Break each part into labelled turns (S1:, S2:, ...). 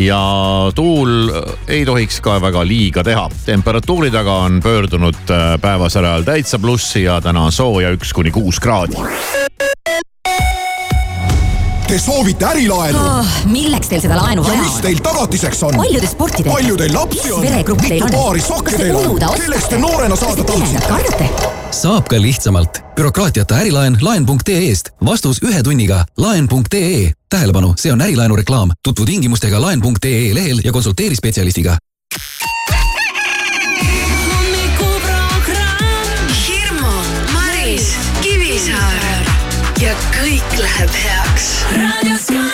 S1: ja tuul ei tohiks ka väga liiga teha. temperatuurid aga on pöördunud äh, päevasel ajal täitsa plussi ja täna on sooja üks kuni kuus kraadi.
S2: Te soovite ärilaenu
S3: oh,? milleks teil seda laenu vaja
S2: on? ja mis teil tagatiseks on?
S3: palju te sporti teete?
S2: palju teil lapsi on?
S3: mitu
S2: paari sokke teil on? kelleks te noorena saada tahtsite?
S3: kardate?
S4: Saab ka lihtsamalt. bürokraatiata ärilaen laen.ee-st. vastus ühe tunniga. laen.ee. tähelepanu, see on ärilaenu reklaam. tutvu tingimustega laen.ee lehel ja konsulteeri spetsialistiga
S5: ja kõik läheb heaks. raadio Sky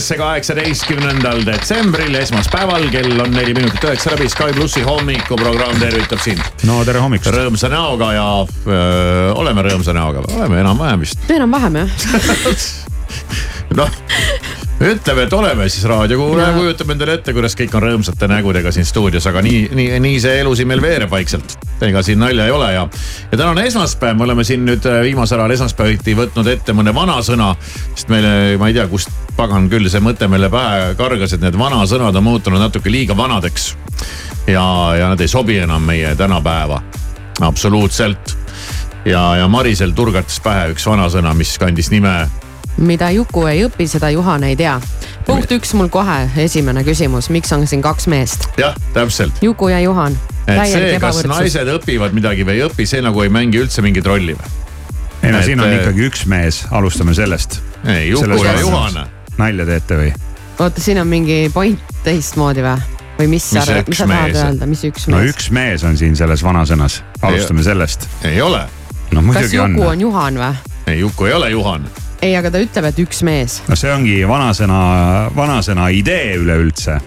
S1: üles kaheksateistkümnendal detsembril, esmaspäeval, kell on neli minutit üheksa läbi, Sky plussi hommikuprogramm tervitab sind.
S6: No tere hommikust.
S1: rõõmsa näoga ja öö, oleme rõõmsa näoga, oleme enam-vähem vist.
S7: Enam-vähem jah.
S1: Noh, ütleme, et oleme siis raadiokuulaja,
S7: Jaa.
S1: kujutame endale ette, kuidas kõik on rõõmsate nägudega siin stuudios, aga nii, nii, nii see elu siin meil veereb vaikselt. ega siin nalja ei ole ja, ja täna on esmaspäev, me oleme siin nüüd äh, viimasel ajal esmaspäeviti võtnud ette mõne vanasõna. sest meile, ma ei tea, kust pagan küll see mõte meile pähe kargas, et need vanasõnad on muutunud natuke liiga vanadeks. ja, ja nad ei sobi enam meie tänapäeva, absoluutselt. ja, ja Marisel turgatas pähe üks vanasõna, mis kandis nime
S7: mida Juku ei õpi, seda Juhan ei tea. punkt üks mul kohe, esimene küsimus, miks on siin kaks meest?
S1: jah, täpselt
S7: Juku ja Juhan
S1: et see, kas naised õpivad midagi või ei õpi, see nagu ei mängi üldse mingit rolli või?
S6: ei no
S1: Et,
S6: siin on
S1: äh,
S6: ikkagi üks mees, alustame sellest.
S1: ei, Juku ja Juhan.
S6: nalja teete või?
S7: oota, siin on mingi point teistmoodi või? või mis sa
S1: Mis
S7: arvad,
S1: üks
S7: mis sa tahad öelda, mis üks
S6: no
S7: mees?
S6: üks mees on siin selles vanasõnas, alustame sellest.
S1: ei ole,
S6: no
S7: kas
S6: muidugi on,
S7: Juku on Juhan või?
S1: ei Juku ei ole Juhan.
S7: ei, aga ta ütleb, et üks mees.
S6: no see ongi vanasõna, vanasõna idee üleüldse.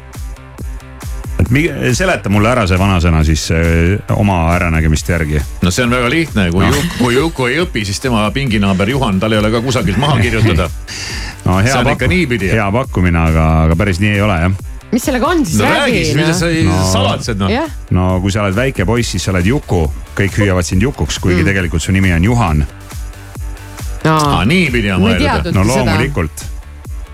S6: et mi- seleta mulle ära see vanasõna siis öö, oma äranägemiste järgi.
S1: no see on väga lihtne, kui
S6: No.
S1: Juku, kui Juku ei õpi, siis tema pinginaaber Juhan, tal ei ole ka kusagilt maha kirjutada.
S6: no
S1: See
S6: hea
S1: on ikka niipidi.
S6: hea pakkumine, aga, aga päris nii ei ole jah.
S7: mis sellega on siis,
S1: no räägi mida sa
S7: räägi.
S6: No.
S1: salatsed noh.
S7: jah,
S6: no kui sa oled väike poiss, siis sa oled Juku, kõik hüüavad sind Jukuks, kuigi mm. tegelikult su nimi on Juhan.
S1: aa, niipidi on mõeldud.
S6: no loomulikult.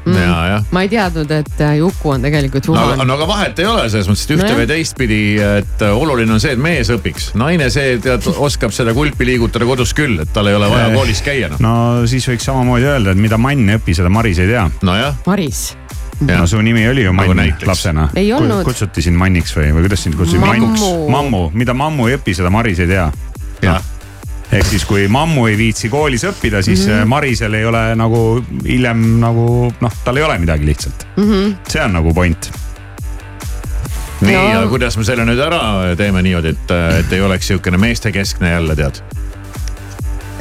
S1: ja, jah.
S7: ma ei teadnud, et äh, Juku on tegelikult
S1: no aga,
S7: Juhan.
S1: no aga vahet ei ole selles mõttes, et ühte
S7: Nojah.
S1: või teistpidi, et äh, oluline on see, et mees õpiks. naine, see tead, oskab seda kulpi liigutada kodus küll, et tal ei ole vaja
S6: Eh.
S1: koolis käia noh.
S6: no siis võiks samamoodi öelda, et mida mann ei õpi, seda Maris ei tea.
S1: nojah,
S7: Maris,
S1: jah
S6: no su nimi oli ju
S1: Nagu
S6: Mann lapsena.
S7: Ei olnud.
S6: kutsuti sind Manniks või, või kuidas sind kutsuti?
S7: Mammu.
S6: mammu, mida mammu ei õpi, seda Maris ei tea.
S1: jah.
S6: Ehk siis, kui mammu ei viitsi koolis õppida, siis mm -hmm. Marisel ei ole nagu hiljem nagu noh, tal ei ole midagi lihtsalt mm. -hmm. see on nagu point.
S1: nii
S7: No.
S1: ja kuidas me selle nüüd ära teeme niimoodi, et, et ei oleks sihukene meestekeskne jälle tead.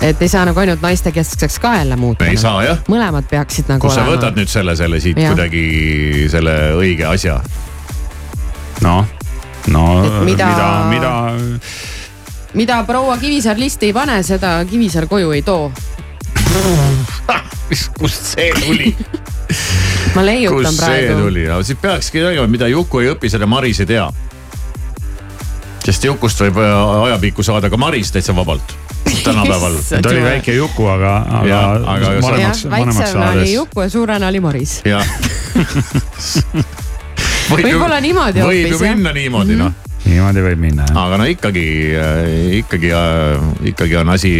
S7: et ei saa nagu ainult naistekeskseks ka jälle muuta.
S1: ei saa jah.
S7: mõlemad peaksid nagu
S1: kus sa
S7: olema.
S1: võtad nüüd selle, selle siit
S7: Jah.
S1: kuidagi selle õige asja?
S6: noh, no
S7: Et mida-
S6: mida, mida
S7: mida proua Kivisäär listi ei pane, seda Kivisäär koju ei too.
S1: kust see tuli?
S7: ma leiutan
S1: kust see
S7: praegu.
S1: tuli, siis peakski tegema, mida Juku ei õpi, seda Maris ei tea. sest Jukust võib äh, ajapikku saada ka Maris täitsa vabalt tänapäeval.
S6: Ta oli väike Juku, aga, aga,
S1: Jah, aga
S6: vanemaks, vanemaks
S7: väiksena oli
S6: saades.
S7: Juku ja suurena oli Maris.
S1: jah.
S7: Võib-olla niimoodi
S1: võib ju
S7: hoopis, jah.
S1: minna niimoodi noh,
S6: niimoodi võib minna jah.
S1: aga no ikkagi, ikkagi, ikkagi on asi,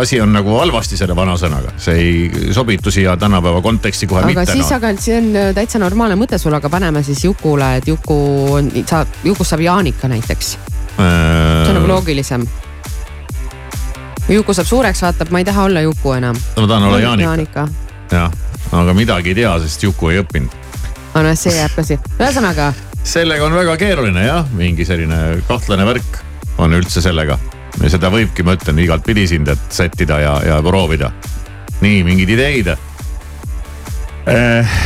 S1: asi on nagu halvasti selle vanasõnaga, see ei sobitu siia tänapäeva konteksti kohe
S7: aga
S1: mitte
S7: siis,
S1: noh.
S7: aga see on äh, täitsa normaalne mõte sul, aga paneme siis Jukule, et Juku on, saab, Jukust saab Jaanika näiteks. see
S1: Äh,
S7: on nagu loogilisem. Juku saab suureks, vaatab, ma ei taha olla Juku enam.
S1: ma tahan olla Jaanika,
S7: Jaanika.
S1: jah, aga midagi ei tea, sest Juku ei õppinud.
S7: aga noh, see jääb ka siia, ühesõnaga
S1: sellega on väga keeruline jah, mingi selline kahtlane värk on üldse sellega. ja seda võibki, ma ütlen, igatpidi sind, et sättida ja, ja proovida. nii, mingeid ideid?
S6: Eh,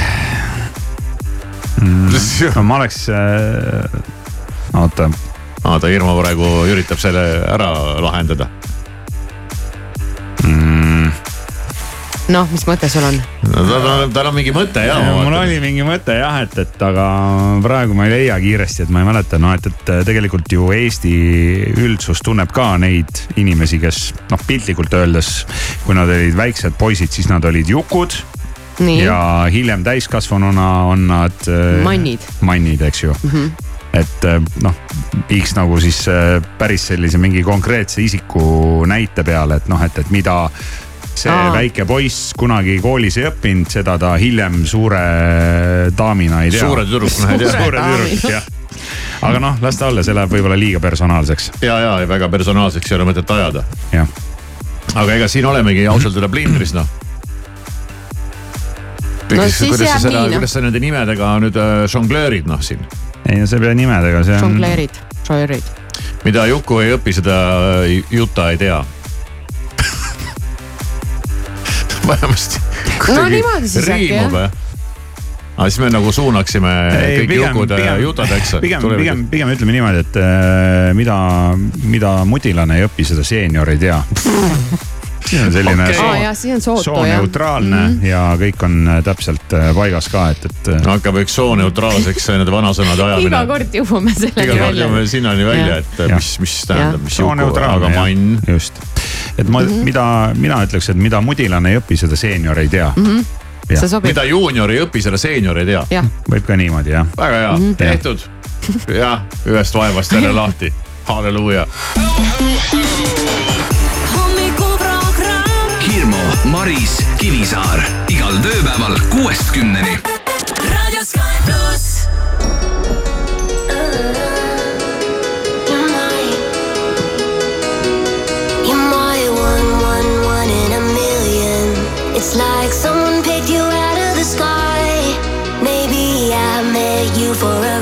S6: no ma oleks äh,, oota,
S1: aa, ta Irma praegu üritab selle ära lahendada.
S7: noh, mis mõte sul on?
S1: no tal on, tal on mingi mõte ja.
S6: mul oli mingi mõte jah, et, et aga praegu ma ei leia kiiresti, et ma ei mäleta, no et, et tegelikult ju Eesti üldsus tunneb ka neid inimesi, kes noh, piltlikult öeldes, kui nad olid väiksed poisid, siis nad olid jukud
S7: nii,
S6: ja hiljem täiskasvanuna on nad.
S7: Mannid.
S6: mannid, eks ju mm. -hmm et äh, noh, viiks nagu siis äh, päris sellise mingi konkreetse isiku näite peale, et noh, et, et mida see
S7: Aa.
S6: Väike poiss kunagi koolis ei õppinud, seda ta hiljem suure daamina ei tea.
S1: suure tüdrukuna ei tea.
S6: suure tüdruk, jah. aga noh, las ta olla, see läheb võib-olla liiga personaalseks,
S1: ja, ja väga personaalseks ei ole mõtet ajada. aga ega siin olemegi ausalt öelda plindris noh.
S7: No siis
S1: kuidas sa seda
S7: noh.
S1: kuidas sa nende nimedega nüüd äh, žonglöörid noh siin,
S6: ei no see ei pea nimedega, see on.
S7: žongleerid, žonglöörid.
S1: mida Juku ei õpi, seda äh, Juta ei tea. vähemasti.
S7: No niimoodi siis äkki,
S1: jah. aga siis me nagu suunaksime
S6: Ei,
S1: kõik
S6: pigem-
S1: Jukud Jutadeks.
S6: pigem, pigem, pigem ütleme niimoodi, et äh, mida, mida mudilane ei õpi, seda seenior ei tea. see on selline
S7: siis on sootu jah.
S6: sooneutraalne mm -hmm. ja kõik on äh, täpselt äh, paigas ka, et, et äh,
S1: hakkab üks sooneutraalseks nende vanasõnade
S7: iga
S1: ajamine.
S7: kord jõuame selleni
S1: iga kord
S7: välja
S1: jõuame. sinnani välja, et
S6: Jah.
S1: mis, mis tähendab, mis Juku, aga mann.
S6: just. Et ma mm, -hmm. mida mina ütleks, et mida mudilane ei õpi, seda seenior ei tea mm. -hmm.
S7: sobib,
S1: mida juunior ei õpi, seda seenior ei tea.
S6: võib ka niimoodi jah.
S1: väga hea mm, -hmm. tehtud. jah, ühest vaevast jälle lahti. halleluuja.
S8: Hirmu, Maris, Kivisaar igal tööpäeval kuuest kümneni.
S5: Raadio Sky pluss.
S9: It's like someone picked you out of the sky. Maybe I met you for a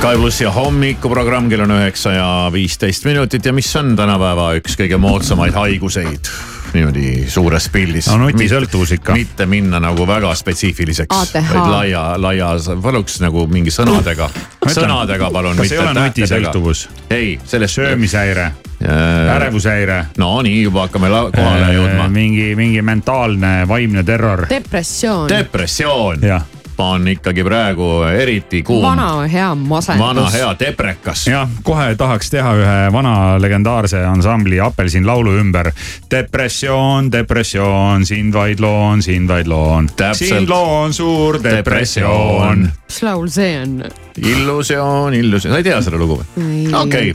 S9: Sky
S1: plussi hommikuprogramm, kell on üheksa ja viisteist minutit ja mis on tänapäeva üks kõige moodsamaid haiguseid niimoodi suures pildis.
S6: no nutisõltuvus ikka.
S1: mitte minna nagu väga spetsiifiliseks, vaid laia, laias, paluks nagu mingi sõnadega, sõnadega palun.
S6: kas ei ole nutisõltuvus?
S1: ei, sellest.
S6: söömishäire
S1: äh,
S6: ärevushäire.
S1: no nii juba hakkame la- kohale jõudma.
S6: mingi, mingi mentaalne vaimne terror.
S7: depressioon.
S1: depressioon
S6: jah
S1: on ikkagi praegu eriti kuum.
S7: vana hea masendus.
S1: vana hea deprekas.
S6: jah, kohe tahaks teha ühe vana legendaarse ansambli Apelsin laulu ümber. depressioon, depressioon, sind vaid loon, sind vaid loon. sind loon suur depressioon.
S7: mis laul see on?
S1: illusioon, illusioon, sa ei tea seda lugu või? okei,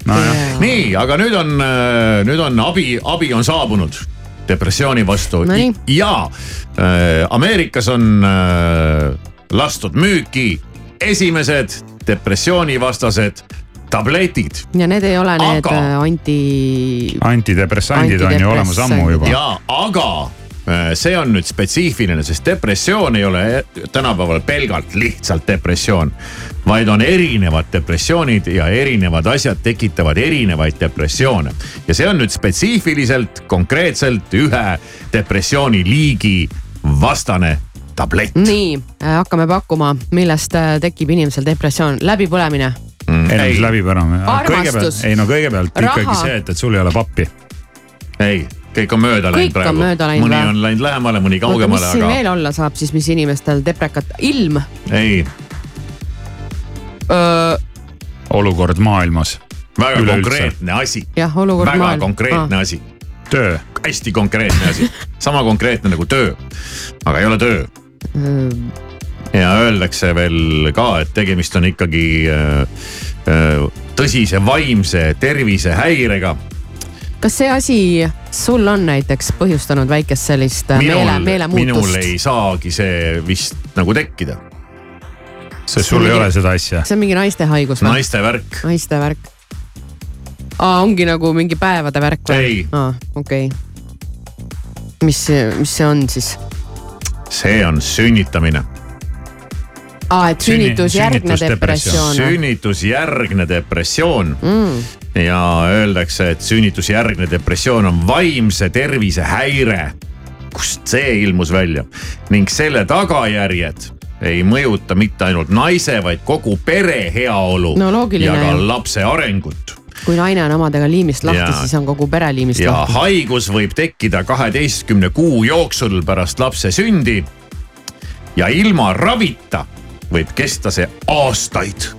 S1: nii, aga nüüd on, nüüd on abi, abi on saabunud depressiooni vastu
S7: Nonii.
S1: ja äh, Ameerikas on äh, lastud müüki esimesed depressioonivastased tabletid.
S7: ja need ei ole need
S1: Aga-
S7: aga... anti.
S6: antidepressandid on ju olemas ammu juba.
S1: ja aga äh, see on nüüd spetsiifiline, sest depressioon ei ole tänapäeval pelgalt lihtsalt depressioon, vaid on erinevad depressioonid ja erinevad asjad tekitavad erinevaid depressioone. ja see on nüüd spetsiifiliselt konkreetselt ühe depressiooniliigi vastane tablett.
S7: nii, hakkame pakkuma, millest äh, tekib inimesel depressioon, läbipõlemine.
S6: ennast läbi pärama. kõigepealt,
S7: Armastus.
S6: ei no kõigepealt
S7: Raha.
S6: ikkagi see, et, et sul ei ole pappi.
S1: ei, kõik on mööda läinud praegu. mõni
S7: või?
S1: on läinud lähemale, mõni
S7: mis
S1: kaugemale,
S7: siin
S1: aga
S7: veel olla saab siis, mis inimestel deprekat, ilm.
S1: ei,
S6: olukord maailmas.
S1: väga
S6: Üleüldse.
S1: konkreetne asi.
S7: jah, olukord
S1: väga
S7: maailm.
S1: konkreetne asi.
S6: töö.
S1: hästi konkreetne asi, sama konkreetne nagu töö, aga ei ole töö. Ja öeldakse veel ka, et tegemist on ikkagi äh, äh, tõsise vaimse tervisehäirega.
S7: kas see asi sul on näiteks põhjustanud väikest sellist äh, meele,
S1: minul, minul
S7: meelemuutust?
S1: ei saagi see vist nagu tekkida.
S6: sest sul ei ole seda asja.
S7: see on mingi naiste haigus või?
S1: naiste värk.
S7: naiste värk. aa, ongi nagu mingi päevade värk või? Okei okay. mis, mis see on siis?
S1: See on sünnitamine.
S7: aa, et sünnitusjärgne depressioon.
S1: sünnitusjärgne depressioon
S7: mm.
S1: ja öeldakse, et sünnitusjärgne depressioon on vaimse tervise häire. kust see ilmus välja ning selle tagajärjed ei mõjuta mitte ainult naise, vaid kogu pere heaolu
S7: No
S1: ja ka lapse arengut
S7: kui naine on omadega liimist lahti, siis on kogu pere liimist
S1: ja
S7: lahti.
S1: haigus võib tekkida kaheteistkümne kuu jooksul pärast lapse sündi. ja ilma ravita võib kesta see aastaid.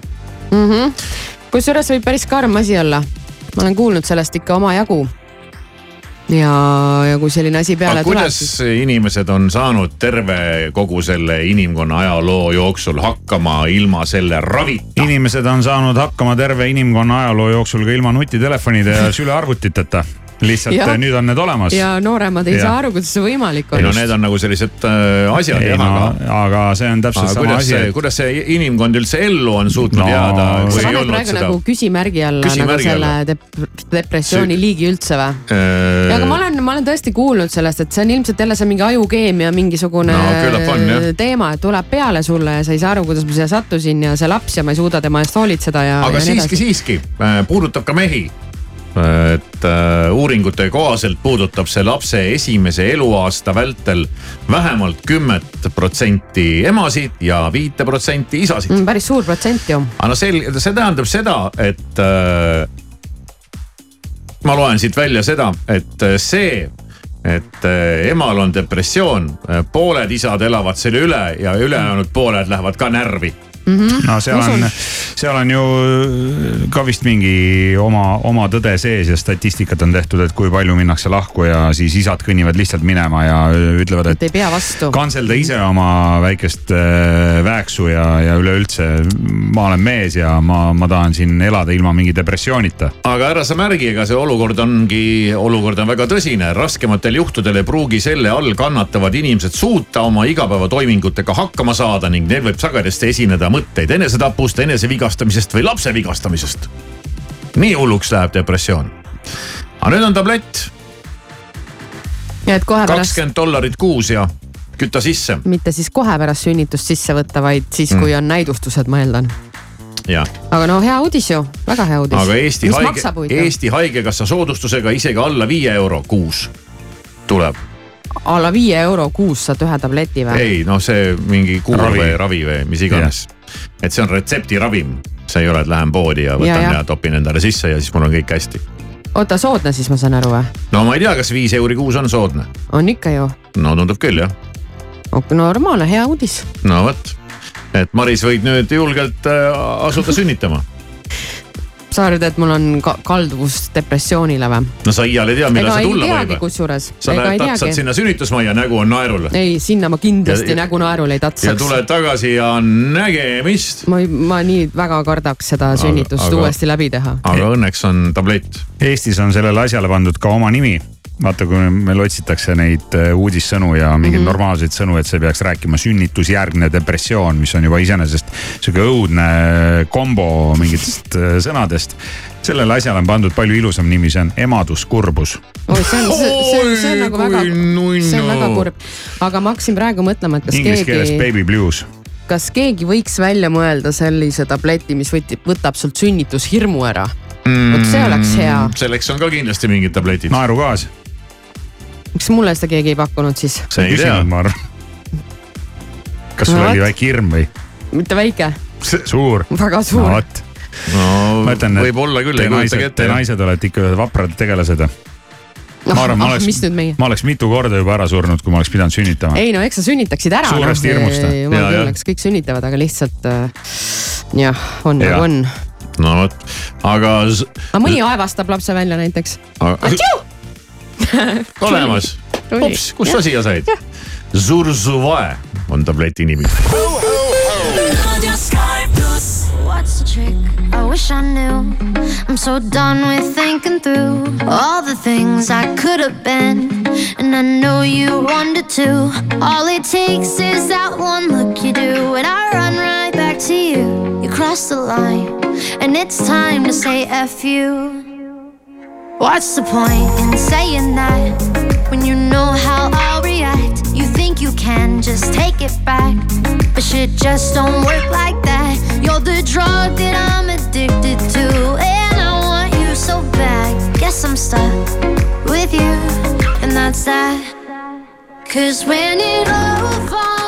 S7: mm -hmm. kusjuures võib päris karm asi olla. ma olen kuulnud sellest ikka omajagu. Ja, ja kui selline asi peale
S1: aga
S7: tuleb,
S1: kuidas
S7: siis
S1: inimesed on saanud terve kogu selle inimkonna ajaloo jooksul hakkama ilma selle ravita?
S6: inimesed on saanud hakkama terve inimkonna ajaloo jooksul ka ilma nutitelefonide ja sülearvutiteta. Lihtsalt
S7: Jah.
S6: nüüd on need olemas.
S7: ja nooremad ei
S6: Jah.
S7: saa aru, kuidas see võimalik on.
S1: ei no need on nagu sellised äh, asjad
S6: ei
S1: jah,
S6: no
S1: aga.
S6: aga see on täpselt
S1: aga
S6: sama
S1: kuidas
S6: asi,
S1: see, kuidas see inimkond üldse ellu on suutnud
S6: No,
S1: jääda?
S7: sa paned praegu
S1: seda
S7: nagu küsimärgi alla nagu
S1: Küsimärgi
S7: selle
S1: alla.
S7: dep depressiooni liigi üldse või?
S1: Äh,
S7: ja aga ma olen, ma olen tõesti kuulnud sellest, et see on ilmselt jälle see mingi ajukeemia mingisugune
S1: No on,
S7: teema, et tuleb peale sulle ja sa ei saa aru, kuidas ma siia sattusin ja see laps ja ma ei suuda tema eest hoolitseda ja.
S1: aga
S7: ja
S1: siiski, siiski äh, puudutab ka mehi. Et äh, uuringute kohaselt puudutab see lapse esimese eluaasta vältel vähemalt kümmet protsenti emasid ja viite protsenti isasid
S7: Mm, päris suur protsent ju.
S1: aga no selge, see tähendab seda, et äh, ma loen siit välja seda, et äh, see, et äh, emal on depressioon, pooled isad elavad selle üle ja ülejäänud pooled lähevad ka närvi
S7: mm. -hmm.
S6: no seal on, seal on ju ka vist mingi oma, oma tõde sees ja statistikat on tehtud, et kui palju minnakse lahku ja siis isad kõnnivad lihtsalt minema ja ütlevad,
S7: et ei pea vastu.
S6: kantselda ise oma väikest äh, vääksu ja, ja üleüldse ma olen mees ja ma, ma tahan siin elada ilma mingi depressioonita.
S1: aga ära sa märgi, ega see olukord ongi, olukord on väga tõsine, raskematel juhtudel ei pruugi selle all kannatavad inimesed suuta oma igapäevatoimingutega hakkama saada ning neil võib sagedasti esineda mõtteid enesetapust, enesevigastamisest või lapse vigastamisest. nii hulluks läheb depressioon. aga nüüd on tablett,
S7: ja et kohe pärast,
S1: kakskümmend dollarit kuus ja küta sisse.
S7: mitte siis kohe pärast sünnitust sisse võtta, vaid siis,
S1: Mm.
S7: kui on näidustused, ma eeldan. aga no hea uudis ju, väga hea uudis.
S1: aga Eesti
S7: mis
S1: haige? Eesti Haigekassa soodustusega isegi alla viie euro kuus tuleb.
S7: A la viie euro kuus saad ühe tableti või?
S1: ei noh, see mingi kuur
S6: Ravi.
S1: või ravi või mis iganes. et see on retseptiravim, see ei ole, et lähen poodi ja
S7: Ja,
S1: võtan ja,
S7: ja.
S1: ja topin endale sisse ja siis mul on kõik hästi.
S7: oota, soodne siis ma saan aru või?
S1: no ma ei tea, kas viis euri kuus on soodne.
S7: on ikka ju.
S1: no tundub küll jah,
S7: normaalne, hea uudis.
S1: no vot. et Maris võid nüüd julgelt äh, asuda sünnitama.
S7: sa arvad, et mul on ka kalduvus depressioonile või?
S1: no sa iial ei tea, millal
S7: ega
S1: see
S7: ei
S1: tulla võib.
S7: kusjuures.
S1: sa
S7: ega
S1: lähed tatsad sinna sünnitusmajja, nägu on naerul
S7: ei, sinna ma kindlasti
S1: Ja-
S7: nägu naerul ei
S1: ja
S7: tatsaks.
S1: tuled tagasi ja nägemist.
S7: ma, ma nii väga kardaks seda sünnitust
S1: aga-
S7: uuesti läbi teha.
S1: aga õnneks on tablett.
S6: Eestis on sellele asjale pandud ka oma nimi vaata, kui meil otsitakse neid äh, uudissõnu ja mingeid mm -hmm. normaalseid sõnu, et see peaks rääkima sünnitusjärgne depressioon, mis on juba iseenesest sihuke õudne kombo mingitest äh, sõnadest. sellele asjale on pandud palju ilusam nimi, see on emaduskurbus.
S7: oi, see on, see, see on, see on nagu väga, see on väga
S1: kurb.
S7: aga ma hakkasin praegu mõtlema, et kas
S6: Inglise keeles
S7: keegi,
S6: baby blues.
S7: kas keegi võiks välja mõelda sellise tableti, mis võti, võtab sult sünnitushirmu ära. vot see oleks hea.
S1: selleks on ka kindlasti mingid tabletid.
S6: naerugaas.
S7: Miks mulle seda keegi ei pakkunud siis?
S1: sa ei tea.
S6: ma arvan. kas sul
S7: No
S6: oli väike hirm või?
S7: mitte väike,
S6: suur.
S7: väga
S6: no
S7: suur.
S6: vot,
S1: no
S6: ma ütlen, et
S1: võib-olla küll,
S6: te naised, te. naised olete ikka ühed vaprad tegelased.
S7: noh
S6: ma arvan, ma oleks
S7: nüüd meie?,
S6: ma oleks mitu korda juba ära surnud, kui ma oleks pidanud sünnitama.
S7: ei no eks sa sünnitaksid ära.
S6: Suurest hirmust, või?
S7: jumal
S1: Ja,
S7: küll eks kõik sünnitavad, aga lihtsalt äh, jah, on
S6: Ja.
S7: nagu on.
S1: no vot, aga.
S7: aga mõni aevastab lapse välja näiteks.
S1: olemas, ups, kust sa siia said? Zurzuvae on tableti nimi.
S3: Radio Sky pluss.
S9: What's the trick? I wish I knew. I'm so done with thinking through all the things I could have been. And I know you wanted to. All it takes is that one look you do, and I run right back to you. You cross the line, and it's time to say F you. What's the point in saying that when you know how I'll react? You think you can just take it back, but shit just don't work like that. You're the drug that I'm addicted to, and I want you so bad. Guess I'm stuck with you, and that's that. Cause when it all falls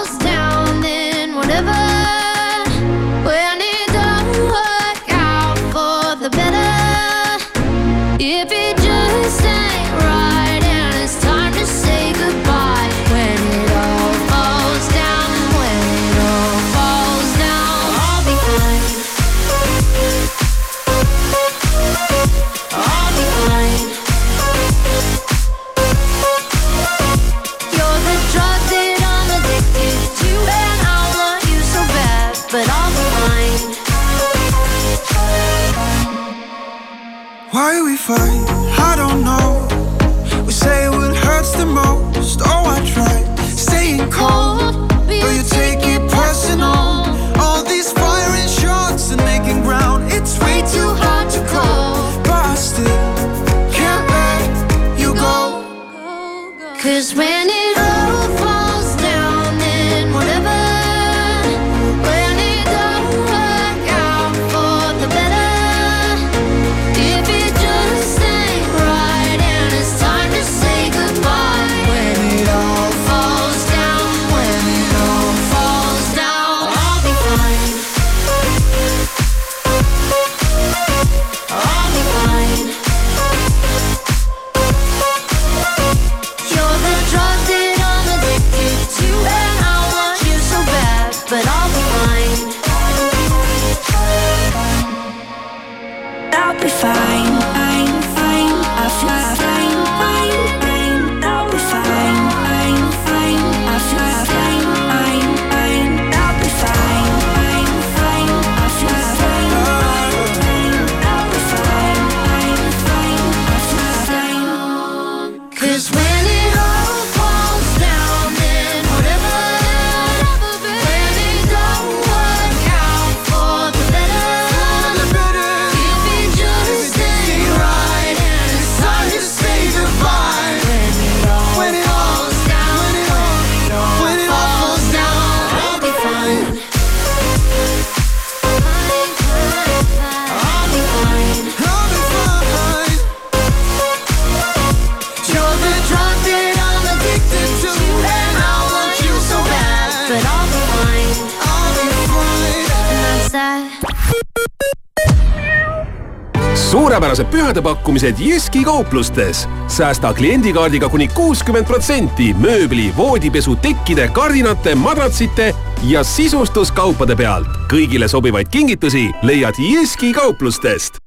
S10: suurepärased pühadepakkumised Jyski kauplustes. säästa kliendikaardiga kuni kuuskümmend protsenti mööbli, voodipesu, tekkide, kardinate, madratsite ja sisustuskaupade pealt. kõigile sobivaid kingitusi leiad Jyski kauplustest.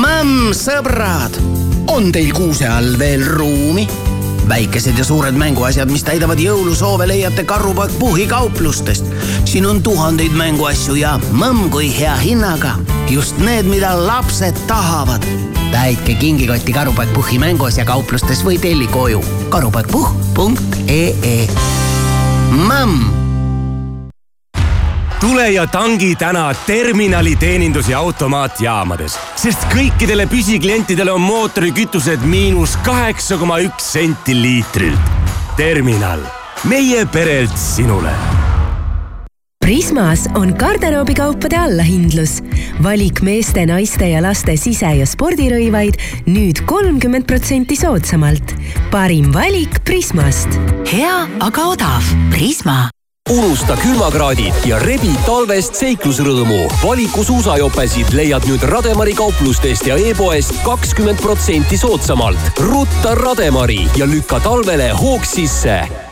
S11: Mämm, sõbrad, on teil kuuse all veel ruumi? väikesed ja suured mänguasjad, mis täidavad jõulusoove, leiate Karupoeg Puhhi kauplustest. siin on tuhandeid mänguasju ja mõmm kui hea hinnaga. Just need, mida lapsed tahavad. täitke kingikotti Karupoeg Puhhi mänguasja kauplustes või telli koju karupoegpuhh.ee. mõmm
S12: tule ja tangi täna terminali teenindus- ja automaatjaamades, sest kõikidele püsiklientidele on mootorikütused miinus kaheksa koma üks senti liitrilt. terminal, meie perelt sinule
S13: Prismas on garderoobikaupade allahindlus. valik meeste, naiste ja laste sise- ja spordirõivaid nüüd kolmkümmend protsenti soodsamalt. parim valik Prismast.
S14: hea, aga odav. Prisma
S15: unusta külmakraadid ja rebi talvest seiklusrõõmu. valiku suusajopesid leiad nüüd Rademari kauplustest ja e-poest kakskümmend protsenti soodsamalt. rutta Rademari ja lükka talvele hoog sisse.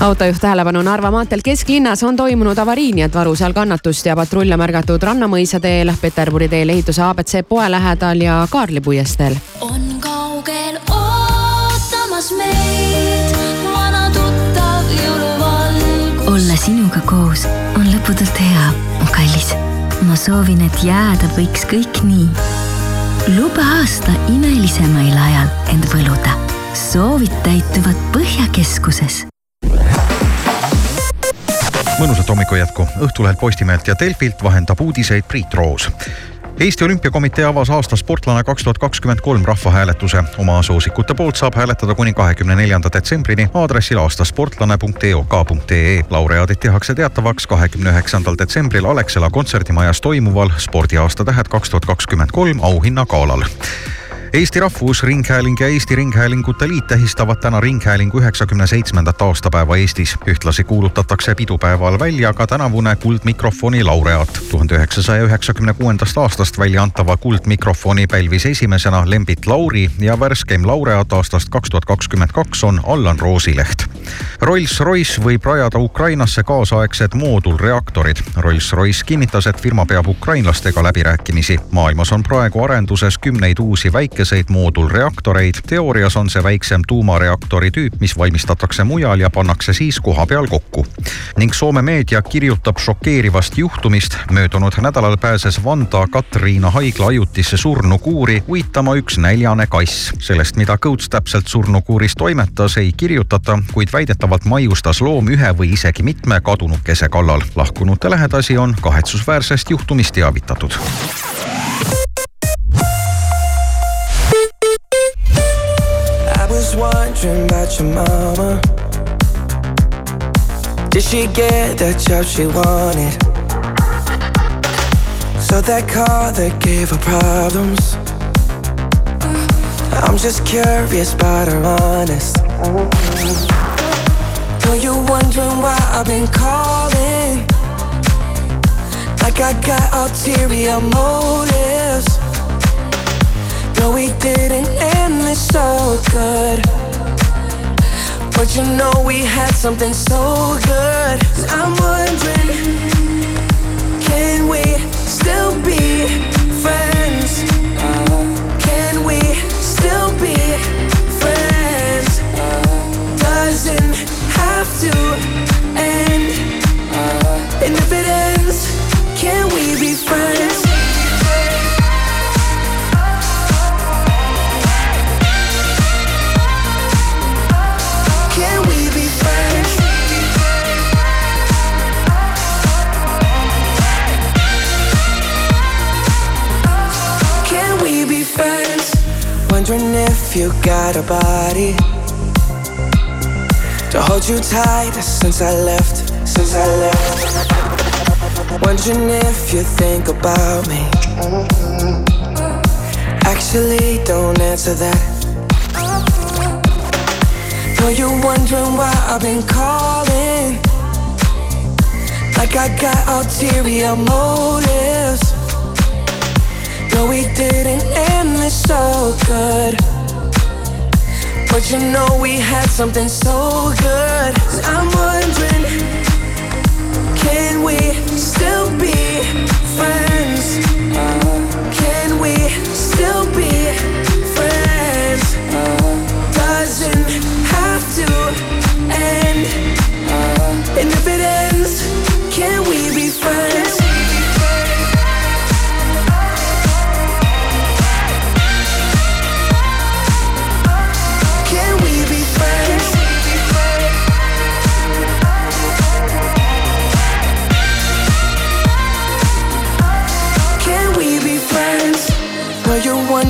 S7: autojuht tähelepanu Narva maanteel kesklinnas on toimunud avarii, nii et varu seal kannatust ja patrulle märgatud Rannamõisa teel, Peterburi teel ehituse abc poe lähedal ja Kaarli puiesteel.
S5: on kaugel ootamas meid vana tuttav jõuluvalgus.
S14: olla sinuga koos on lõputult hea, mu kallis. ma soovin, et jääda võiks kõik nii. luba aasta imelisemail ajal end võluda. soovid täituvad Põhjakeskuses
S16: mõnusat hommiku jätku Õhtulehelt, Postimehelt ja Delfilt vahendab uudiseid Priit Roos. Eesti Olümpiakomitee avas aasta sportlane kaks tuhat kakskümmend kolm rahvahääletuse. oma soosikute poolt saab hääletada kuni kahekümne neljanda detsembrini aadressil aastasportlane.eok.ee. laureaadid tehakse teatavaks kahekümne üheksandal detsembril Alexela kontserdimajas toimuval spordiaasta tähed kaks tuhat kakskümmend kolm auhinnagalal Eesti Rahvusringhääling ja Eesti Ringhäälingute Liit tähistavad täna Ringhäälingu üheksakümne seitsmendat aastapäeva Eestis. ühtlasi kuulutatakse pidupäeval välja ka tänavune Kuldmikrofoni laureaat. tuhande üheksasaja üheksakümne kuuendast aastast välja antava Kuldmikrofoni pälvis esimesena Lembit Lauri ja värskeim laureaat aastast kaks tuhat kakskümmend kaks on Allan Roosileht. Rolls-Royce võib rajada Ukrainasse kaasaegsed moodulreaktorid. Rolls-Royce kinnitas, et firma peab ukrainlastega läbirääkimisi. maailmas on praegu arenduses kümneid uusi väikeseid moodulreaktoreid. teoorias on see väiksem tuumareaktori tüüp, mis valmistatakse mujal ja pannakse siis kohapeal kokku. ning Soome meedia kirjutab šokeerivast juhtumist. möödunud nädalal pääses Vanda Katriina haigla ajutisse surnukuuri uitama üks näljane kass. sellest, mida Kõuts täpselt surnukuuris toimetas, ei kirjutata, kuid väidetavalt maiustas loom ühe või isegi mitme kadunukese kallal. lahkunute lähedasi on kahetsusväärsest juhtumist teavitatud.
S17: Wondering about your mama. Did she get that job she wanted? So that car that gave her problems. I'm just curious about her honest. Know you wondering why I've been calling. Like I got ulterior motives. No, we didn't end this so good. But you know we had something so good. I'm wondering, can we still be friends? Uh, can we still be friends? Uh, doesn't have to end. Uh, and if it ends, can we be friends? You got a body to hold you tight since I left, since I left. Wondering if you think about me. Actually, don't answer that. Know you're wondering why I've been calling. Like I got ulterior motives. No, we didn't end this so good. But you know we had something so good. I'm wondering, can we still be friends? Can we still be friends? Doesn't have to end. And if it ends, can we be friends?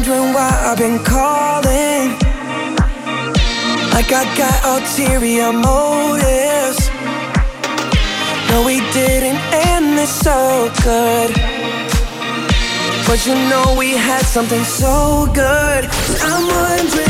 S17: Wondering why I've been calling. Like I got ulterior motives. No, we didn't end this so good. But you know we had something so good. I'm wondering,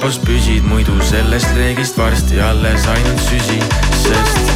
S18: Tempos püsid, muidu sellest reegist varsti alles ainult süsi, sest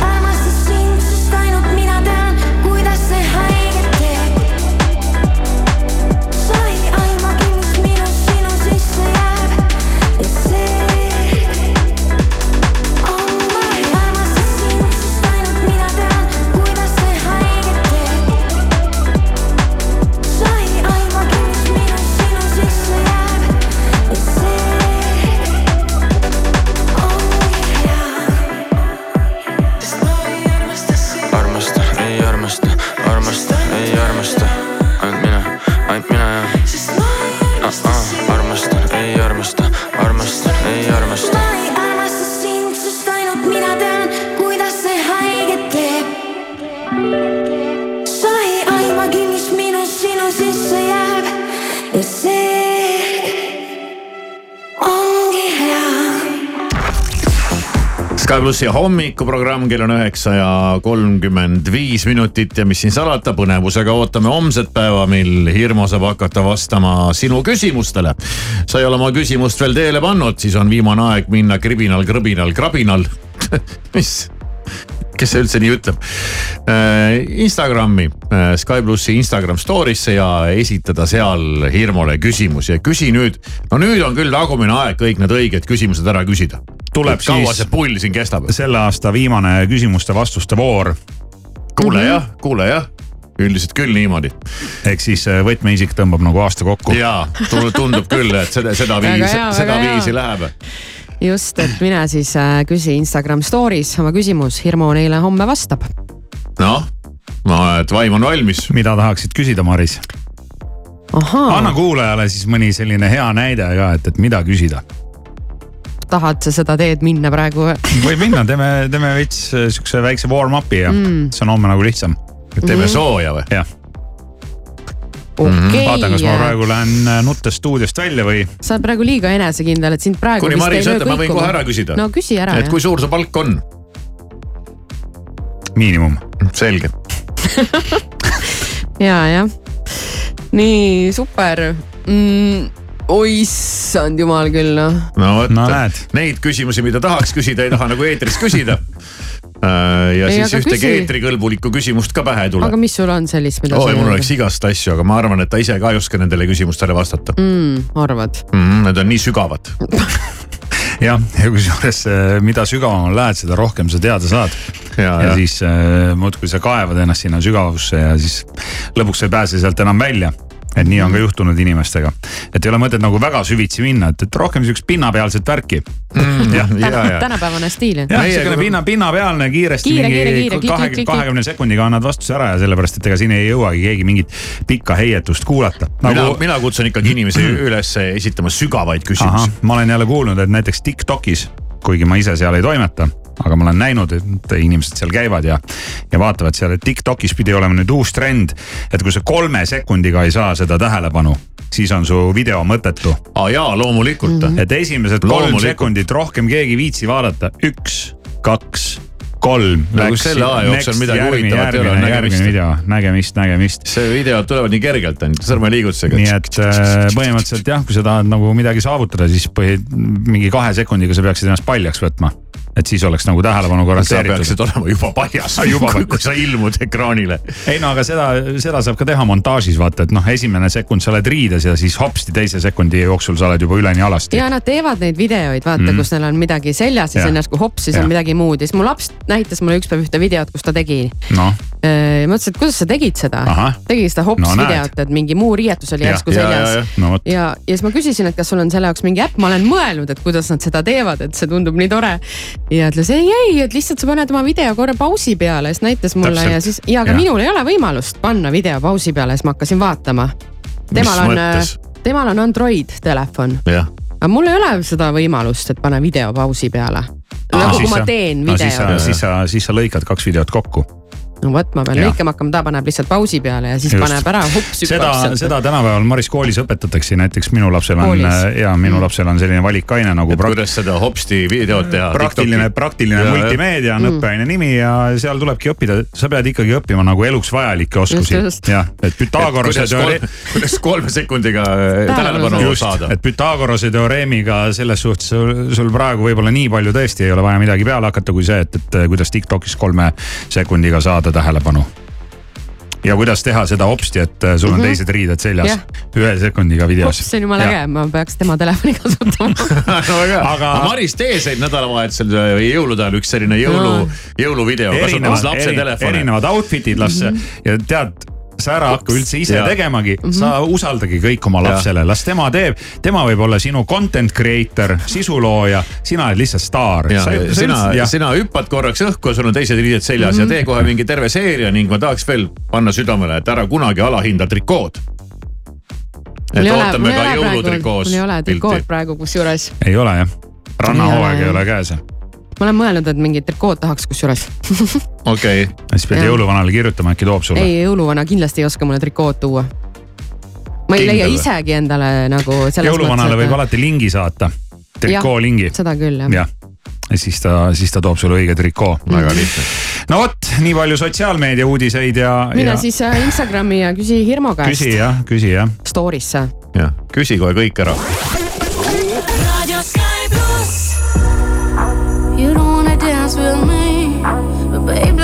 S1: plussi hommikuprogramm, kell on üheksa ja kolmkümmend viis minutit ja mis siin salata, põnevusega ootame homset päeva, mil Hirmu saab hakata vastama sinu küsimustele. sa ei ole oma küsimust veel teele pannud, siis on viimane aeg minna kribinal, krõbinal, krabinal. mis, kes see üldse nii ütleb? Instagrami, Sky plussi Instagram story'sse ja esitada seal Hirmule küsimusi ja küsi nüüd. no nüüd on küll tagumine aeg kõik need õiged küsimused ära küsida
S6: tuleb
S1: kaua
S6: siis
S1: see pull siin kestab?
S6: selle aasta viimane küsimuste-vastuste voor.
S1: kuule jah, kuule jah. üldiselt küll niimoodi.
S6: ehk siis äh, võtmeisik tõmbab nagu aasta kokku.
S1: jaa, tundub küll, et seda, seda viisi seda viisi läheb.
S7: just, et mine siis äh, küsi Instagram story's oma küsimus, Hirmu neile homme vastab.
S1: noh, ma arvan, et vaim on valmis.
S6: mida tahaksid küsida, Maris? anna kuulajale siis mõni selline hea näide ka, et, et mida küsida.
S7: Tahad sa seda teed minna praegu?
S6: võib minna, teeme, teeme veits äh, siukse väikse warm-up'i ja
S7: Mm.
S6: mm. see on homme nagu lihtsam.
S1: teeme sooja või?
S6: jah.
S7: okei
S6: vaatan, kas ma praegu lähen äh, nuttes stuudiost välja või.
S7: sa oled praegu liiga enesekindel, et sind praegu
S1: kuni
S7: vist ei
S1: Maris ütleb, ma võin kohe ära küsida.
S7: no küsi ära
S1: et kui suur su palk on?
S6: miinimum.
S1: selge.
S7: ja, jah. nii super mm,. Oi issand jumal küll noh.
S1: no vot
S6: No näed.
S1: neid küsimusi, mida tahaks küsida, ei taha nagu eetris küsida. ja
S7: Ei,
S1: siis ühtegi
S7: küsi.
S1: eetrikõlbulikku küsimust ka pähe ei tule
S7: aga. mis sul on sellist, mida
S1: oi,
S7: sa
S1: mul oleks igast asju, aga ma arvan, et ta ise ka ei oska nendele küsimustele vastata
S7: mm,. arvad?
S1: mm,. Need on nii sügavad.
S6: jah, ja kusjuures äh, mida sügavamale lähed, seda rohkem sa teada saad.
S1: ja,
S6: ja, ja siis äh, muudkui sa kaevad ennast sinna sügavusse ja siis lõpuks sa ei pääse sealt enam välja et nii on ka juhtunud inimestega, et ei ole mõtet nagu väga süvitsi minna, et, et rohkem siukest pinnapealset värki
S1: mm,.
S7: tänapäevane stiil.
S6: jah, siukene pinna, pinnapealne kiiresti
S7: Kiire,
S6: mingi kahekümne, kahekümne sekundiga annad vastuse ära ja sellepärast, et ega siin ei jõuagi keegi mingit pikka heietust kuulata
S1: mina
S6: nagu...,
S1: mina kutsun ikkagi inimesi üles esitama sügavaid küsimusi.,
S6: ma olen jälle kuulnud, et näiteks Tiktokis, kuigi ma ise seal ei toimeta, aga ma olen näinud, et inimesed seal käivad ja, ja vaatavad seal, et Tiktokis pidi olema nüüd uus trend, et kui sa kolme sekundiga ei saa seda tähelepanu, siis on su video mõttetu.
S1: aa jaa, loomulikult mm. -hmm.
S6: et esimesed kolm sekundit rohkem keegi ei viitsi vaadata, üks, kaks, kolm.
S1: No kui selle aja jooksul midagi huvitavat ei ole, nägemist.
S6: video, nägemist, nägemist.
S1: see videod tulevad nii kergelt ainult sõrmeliigutusega.
S6: nii et äh, põhimõtteliselt jah, kui sa tahad nagu midagi saavutada, siis põhi, mingi kahe sekundiga sa peaksid ennast paljaks võtma. Et siis oleks nagu tähelepanu
S1: sa
S6: garanteeritud
S1: peaksid. olema juba paljas
S6: Juba
S1: kui, sa ilmud ekraanile.
S6: ei no aga seda, seda saab ka teha montaažis vaata, et noh, esimene sekund sa oled riides ja siis hopsti teise sekundi jooksul sa oled juba üleni alasti.
S7: ja nad teevad neid videoid, vaata mm. -hmm. kus neil on midagi seljas ja siis on järsku hops, siis
S6: Jah.
S7: on midagi muud ja siis mu laps näitas mulle ükspäev ühte videot, kus ta tegi.
S6: noh,
S7: ma mõtlesin, et kuidas sa tegid seda tegi seda hops
S6: No
S7: no, videot, et mingi muu riietus oli järsku
S1: Ja, ja, ja.
S7: seljas.
S6: no vot.
S7: ja, ja siis ma küsisin, et kas sul on selle jaoks mingi äpp, ma olen mõelnud, et kuidas nad seda teevad, et see tundub nii tore. Ja ütles ei, ei, et lihtsalt sa paned oma video korra pausi peale, siis näitas mulle
S6: Täpselt.
S7: ja siis, ja aga
S6: Jah.
S7: minul ei ole võimalust panna video pausi peale, siis ma hakkasin vaatama. temal on
S1: mõttes?,
S7: temal on Android telefon, aga mul ei ole seda võimalust, et panna video pausi peale. nagu kui ma teen
S6: no, siis sa,
S7: video.
S6: siis sa, siis sa lõikad kaks videot kokku.
S7: No vot, ma pean lõikama hakkama, ta paneb lihtsalt pausi peale ja siis
S6: Just.
S7: paneb ära, hups
S6: seda
S7: hüppab, sealt.
S6: seda tänapäeval Maris koolis õpetatakse, näiteks minu lapsel on
S7: Koolis?
S6: ja minu lapsel on selline valikaine nagu
S1: kuidas seda hopsti videot teha.
S6: praktiline, praktiline
S1: Ja,
S6: multimeedia on
S7: Mm.
S6: õppeaine nimi ja seal tulebki õppida, sa pead ikkagi õppima nagu eluks vajalikke oskusi jah, et Pythagorase teoreem-,
S1: kuidas kolme sekundiga äh,
S7: Tähelepanu
S1: saada.
S6: et Pythagorase teoreemiga selles suhtes sul, sul praegu võib-olla nii palju tõesti ei ole vaja midagi peale hakata, kui see, et, et kuidas Tiktokis kolme sekundiga saada tähelepanu. ja kuidas teha seda hopsti, et sul on
S7: Mhm.
S6: teised riided seljas
S7: Jah.
S6: ühe sekundiga videos.
S7: see on jumala äge, ma peaks tema telefoni kasutama.
S1: aga,
S6: Aga-
S1: aga Maris, tee see nädalavahetusel või jõulude ajal üks selline jõulu
S7: No.,
S1: jõuluvideo, kasutades lapse
S6: eri,
S1: telefoni.
S6: erinevad outfit'id las mm -hmm. ja tead sa ära hakka üldse ise
S1: Jaa.
S6: tegemagi mm, -hmm. sa usaldagi kõik oma lapsele, las tema teeb, tema võib olla sinu content creator, sisulooja, sina oled lihtsalt staar.
S1: ja sina, sina hüppad korraks õhku ja sul on teised riided seljas mm -hmm. ja tee kohe mingi terve seeria ning ma tahaks veel panna südamele, et ära kunagi alahinda trikood. et ootame ka jõulutrikoos
S7: mul ei ole trikood praegu kusjuures.
S6: ei ole jah, rannahooaeg
S7: Ei ole
S6: käes.
S7: Ma olen mõelnud, et mingit trikood tahaks kusjuures.
S1: okei,
S6: siis pead jõuluvanale kirjutama, äkki toob sulle.
S7: ei, jõuluvana kindlasti ei oska mulle trikood tuua. ma ei leia
S1: Kindel või?
S7: isegi endale nagu
S6: jõuluvanale võib alati lingi saata, trikoo lingi.
S7: seda küll jah.
S6: jah, ja siis ta, siis ta toob sulle õige trikoo.
S1: väga lihtne.
S6: no vot, nii palju sotsiaalmeedia uudiseid ja,
S7: mine
S6: ja
S7: siis äh, Instagrami ja küsi Hirmu käest
S6: küsi. jah, küsi jah.
S7: Story'sse.
S1: jah, küsi kohe kõik ära.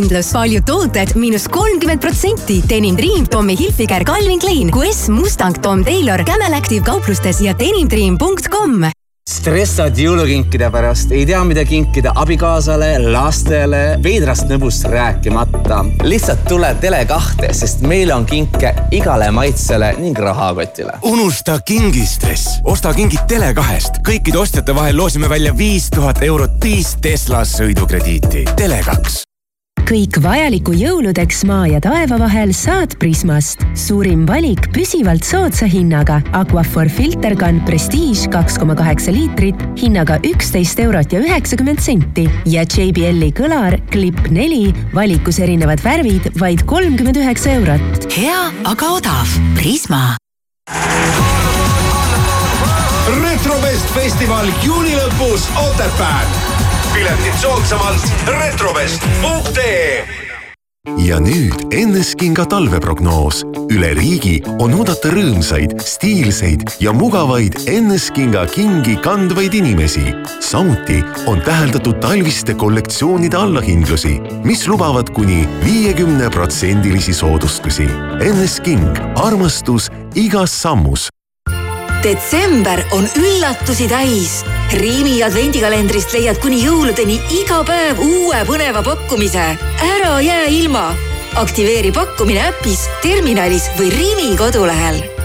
S13: Allahindlus, paljud tooted miinus kolmkümmend protsenti. Denim Dream, Tommy Hilfiger, Calvin Klein, QS, Mustang, Tom Taylor, Camel Active kauplustes ja denimdream.com
S19: stressad jõulukinkide pärast, ei tea, mida kinkida abikaasale, lastele, veidrast nõbust rääkimata. lihtsalt tule Tele2-te, sest meil on kinke igale maitsele ning rahakotile.
S12: unusta kingistress, osta kingid Tele2-st. kõikide ostjate vahel loosime välja viis tuhat eurot viis Tesla sõidukrediiti. Tele2
S13: kõik vajaliku jõuludeks maa ja taeva vahel saad Prismast. suurim valik püsivalt soodsa hinnaga. Aquaphor filterkann Prestige kaks koma kaheksa liitrit hinnaga üksteist eurot ja üheksakümmend senti ja JBL-i kõlar Clip neli valikus erinevad värvid vaid kolmkümmend üheksa eurot.
S3: hea, aga odav. Prisma.
S20: retrovest festival juuni lõpus Otepääl piletid soodsamalt retrovest.ee
S21: ja nüüd Enneskinga talveprognoos. üle riigi on oodata rõõmsaid, stiilseid ja mugavaid Enneskinga kingi kandvaid inimesi. samuti on täheldatud talviste kollektsioonide allahindlusi, mis lubavad kuni viiekümne protsendilisi soodustusi. Ennesking, armastus igas sammus
S22: detsember on üllatusi täis. Riimi advendikalendrist leiad kuni jõuludeni iga päev uue põneva pakkumise. ära jää ilma. aktiveeri pakkumine äpis, terminalis või Riimi kodulehel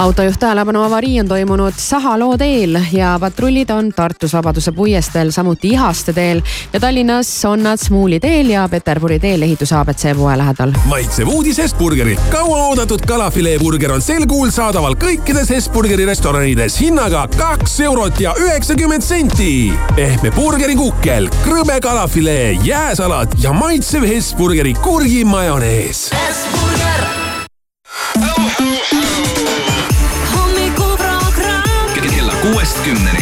S7: autojuht tähelepanu avarii on toimunud Sahaloo teel ja patrullid on Tartus Vabaduse puiesteel, samuti Ihaste teel ja Tallinnas on nad Smuuli teel ja Peterburi teel ehituse abc poe lähedal.
S10: maitsev uudis Hesburgerilt. kauaoodatud kalafileeburger on sel kuul saadaval kõikides Hesburgeri restoranides hinnaga kaks eurot ja üheksakümmend senti. pehme burgerikukkel, krõbe kalafilee, jääsalat ja maitsev Hesburgeri kurgimajonees.
S3: Hesburger. Hommikuprogramm.
S8: kella kuuest kümneni.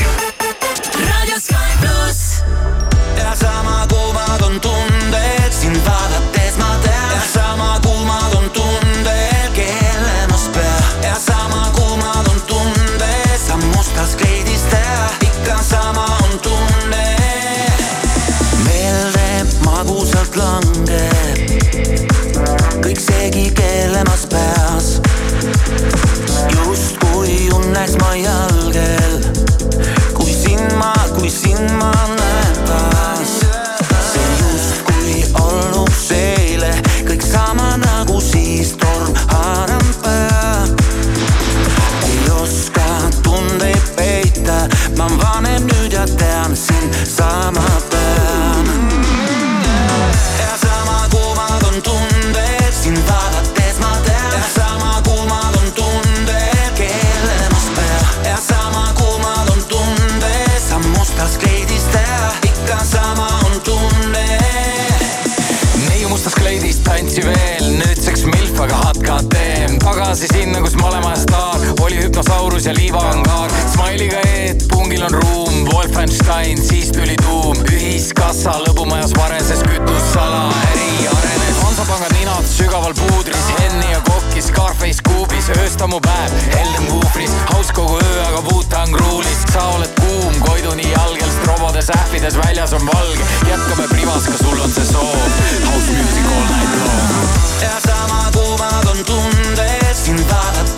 S23: Ühiskassa lõbumajas vareses kütussala, äri arenes. Hansapanga ninad sügaval puudris, Henni ja kokki, Scarface kuubis, öösta mu päev, heldem kuufris, haus kogu öö, aga Wu-Tang ruulis. sa oled kuum, Koiduni jalgel, strobodes ähvides, väljas on valge, jätkame privas, ka sul on see soov. House music all night long.
S17: ja sama kuumad on tunded, sind vaadates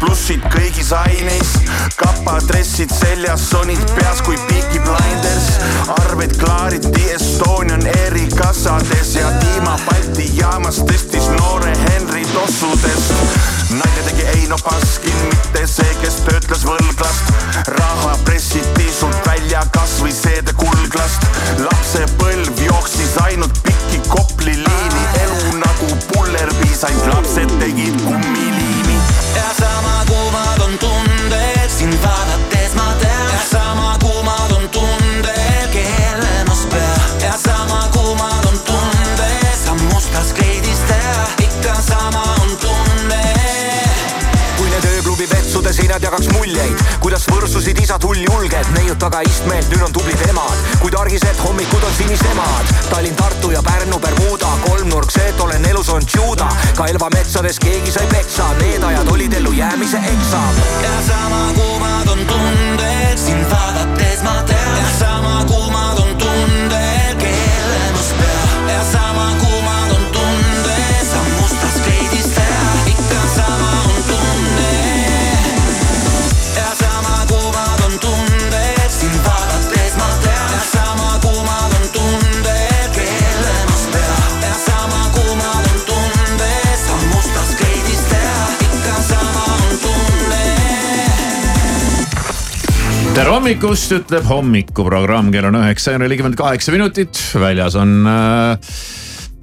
S20: plussid kõigis aineis, kapadressid seljas, sonid peas kui Peaky Blinders, arved klaariti Estonian Airi kassades ja Dima Balti jaamas tõstis noore Henri tossudest. naine tegi Eino Baskin, mitte see, kes töötles võlglast. raha pressiti sult välja kasvõi seede kulglast. lapsepõlv jooksis ainult pikki Kopli liini, elu nagu pullerpiis, ainult lapsed tegid kummiliimi.
S17: Ja sama kuumad on tunded, sind vaadates ma tean. ja sama kuumad
S12: ööklubi vetsude seinad jagaks muljeid, kuidas
S23: võrsusid isad hulljulged, neiud taga istmelt, nüüd on tublid emad, kuid argised hommikud on sinisemad. Tallinn, Tartu ja Pärnu, Bermuda, kolmnurk, see, et olen elus on juuda, ka Elva metsades keegi sai peksa, need ajad olid ellujäämise eksam.
S17: ja sama kuumad on tunded sind vaadates ma tean. Ja sama kuumad on
S1: tere hommikust, ütleb hommikuprogramm, kell on üheksa ja nelikümmend kaheksa minutit, väljas on äh,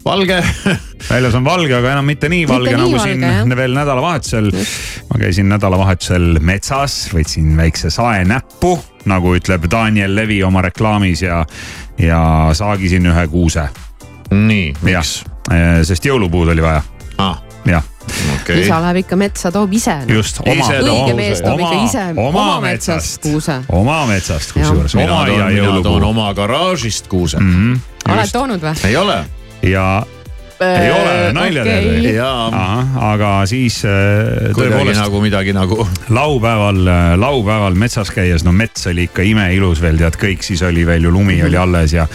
S1: valge.
S6: väljas on valge, aga enam mitte nii valge
S1: Mitte nii
S6: nagu
S1: valge,
S6: siin
S1: jah.
S6: veel nädalavahetusel. ma käisin nädalavahetusel metsas, võtsin väikse sae näppu, nagu ütleb Daniel Levi oma reklaamis ja, ja saagisin ühe kuuse.
S1: nii,
S6: miks? sest jõulupuud oli vaja
S1: ah..
S6: jah
S1: okay.
S7: isa läheb ikka metsa, toob ise.
S6: just oma,
S7: õige mees toob ikka ise
S6: oma
S7: oma metsast kuuse.
S6: oma metsast kusjuures,
S1: mina
S6: oma
S1: toon, oma garaažist kuuse
S6: mm. -hmm.
S7: oled toonud või?
S1: ei ole.
S6: ja ei ole nalja
S7: okei.
S6: teed või?
S1: Jaa.
S6: aga siis äh, tõepoolest
S1: nagu midagi nagu.
S6: laupäeval, laupäeval metsas käies, no mets oli ikka imeilus veel tead kõik, siis oli veel ju lumi oli alles ja.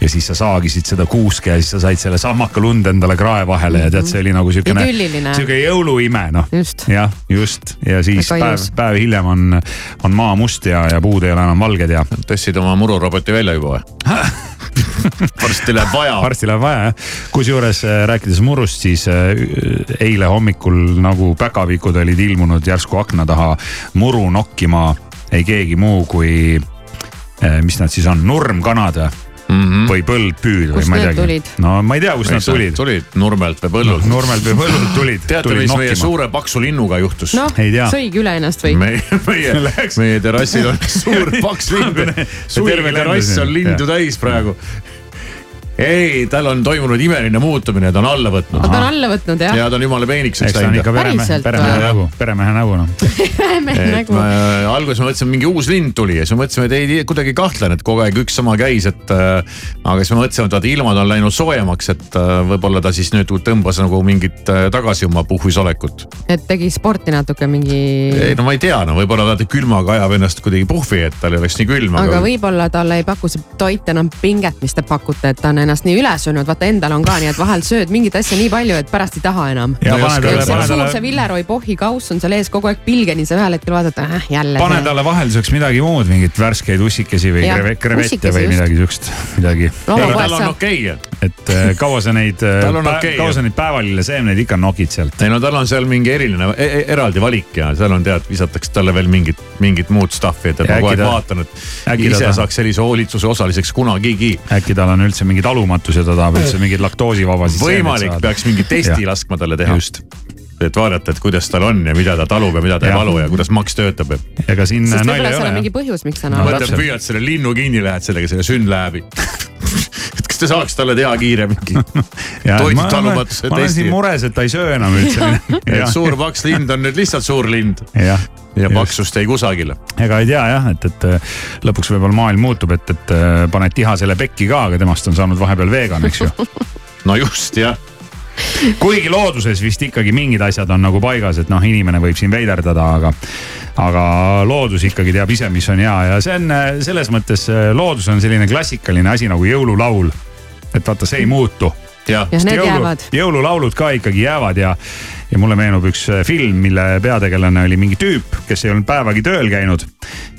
S6: ja siis sa saagisid seda kuuske ja siis sa said selle sahmaka lund endale krae vahele ja tead, see oli nagu siukene.
S7: Idülliline.
S6: siuke jõuluime noh. jah, just ja siis päev päev hiljem on, on maa must ja, ja puud ei ole enam valged ja.
S1: tõstsid oma mururoboti välja juba või? varsti läheb vaja.
S6: varsti läheb vaja jah, kusjuures äh, rääkides murust, siis äh, eile hommikul nagu päkapikud olid ilmunud järsku akna taha muru nokkima ei keegi muu kui, mis nad siis on, nurmkanad või?
S1: Mm -hmm.
S6: või põldpüüd või ma ei teagi no ma ei tea, kust nad tulid.
S1: tulid Nurmelt või Põllult.
S6: Nurmelt või Põllult tulid,
S1: teate,
S6: tulid
S1: mis meie
S6: nokkima.
S1: suure paksu linnuga juhtus?
S7: noh,
S6: Ei tea.
S7: sõigi üle ennast või?
S1: meie, meie, meie terrassil on suur paks lind.
S6: terve
S1: terrass on lindu täis praegu. ei, tal on toimunud imeline muutumine, ta on alla võtnud.
S7: ta on alla võtnud jah?
S1: ja ta on jumala peenikseks
S6: eks ta on ikka peremehe, peremehe nägu, peremehe nägu noh.
S1: et
S7: nagu
S1: me alguses me mõtlesime, mingi uus lind tuli ja siis me mõtlesime, et ei kuidagi kahtlen, et kogu aeg üks sama käis, et äh,. aga siis me mõtlesime, et vaata ilmad on läinud soojemaks, et äh, võib-olla ta siis nüüd tõmbas nagu mingit äh, tagasi oma puhvis olekut.
S7: et tegi sporti natuke mingi.
S1: ei no ma ei tea, no võib-olla vaata külmaga ajab ennast kuidagi puhvi, et tal ei oleks nii külm,
S7: aga
S1: aga.
S7: võib-olla talle ei paku see toit enam pinget, mis te pakute, et ta on ennast nii üle söönud, vaata endal on ka nii, et vahel sööd mingit asja nii palju, et pärast ei taha enam. suur, see Villeroi pohhi kauss on seal ees kogu aeg pilgeni, sa ühel hetkel vaatad äh,, jälle
S6: pane talle vahelduseks midagi muud, mingit värskeid ussikesi või krevette või
S7: just.
S6: midagi siukest, midagi.
S1: Tal on okei okay..
S6: Et äh, kaua sa neid,
S1: on okei,
S6: kaua sa neid päevalilleseemneid ikka nokid sealt?
S1: ei no tal on seal mingi eriline e, e, eraldi valik ja seal on tead, visatakse talle veel mingit, mingit muud stuff'i, et
S6: Ja
S1: ma kogu aeg
S6: ta-
S1: vaatan, et
S6: äkki ta
S1: ise
S6: tahab-
S1: saaks sellise hoolitsuse osaliseks kunagigi.
S6: äkki tal on üldse mingi talumatus ja ta tahab üldse mingeid laktoosivabasid
S1: võimalik, peaks mingi testi laskma talle teha.
S6: just,
S1: et vaadata, et kuidas tal on ja mida ta talub ja mida ta ei
S6: Jah.
S1: valu ja kuidas maks töötab ja.
S6: ega siin nalja ei
S7: seal on
S6: ole
S7: mingi põhjus, miks sa
S6: No
S7: naerad.
S1: mõtled,
S6: täpselt.
S1: püüad selle linnu kinni, lähed sellega selle sünd kas te saaks talle teha kiire mingi toidutalumatu
S6: ma olen siin
S1: testi.
S6: mures, et ta ei söö enam üldse.
S1: et suur paks lind on nüüd lihtsalt suur lind
S6: jah,
S1: ja paksust ei kusagile.
S6: ega ei tea jah, et, et äh, lõpuks võib-olla maailm muutub, et, et äh, paned tihasele pekki ka, aga temast on saanud vahepeal vegan, eks ju.
S1: no just jah,
S6: kuigi looduses vist ikkagi mingid asjad on nagu paigas, et noh, inimene võib siin veiderdada, aga, aga loodus ikkagi teab ise, mis on hea ja see on äh, selles mõttes, loodus on selline klassikaline asi nagu jõululaul. et vaata, see ei muutu.
S1: jah
S7: need jäävad.
S6: jõululaulud ka ikkagi jäävad ja, ja mulle meenub üks äh, film, mille peategelane oli mingi tüüp, kes ei olnud päevagi tööl käinud.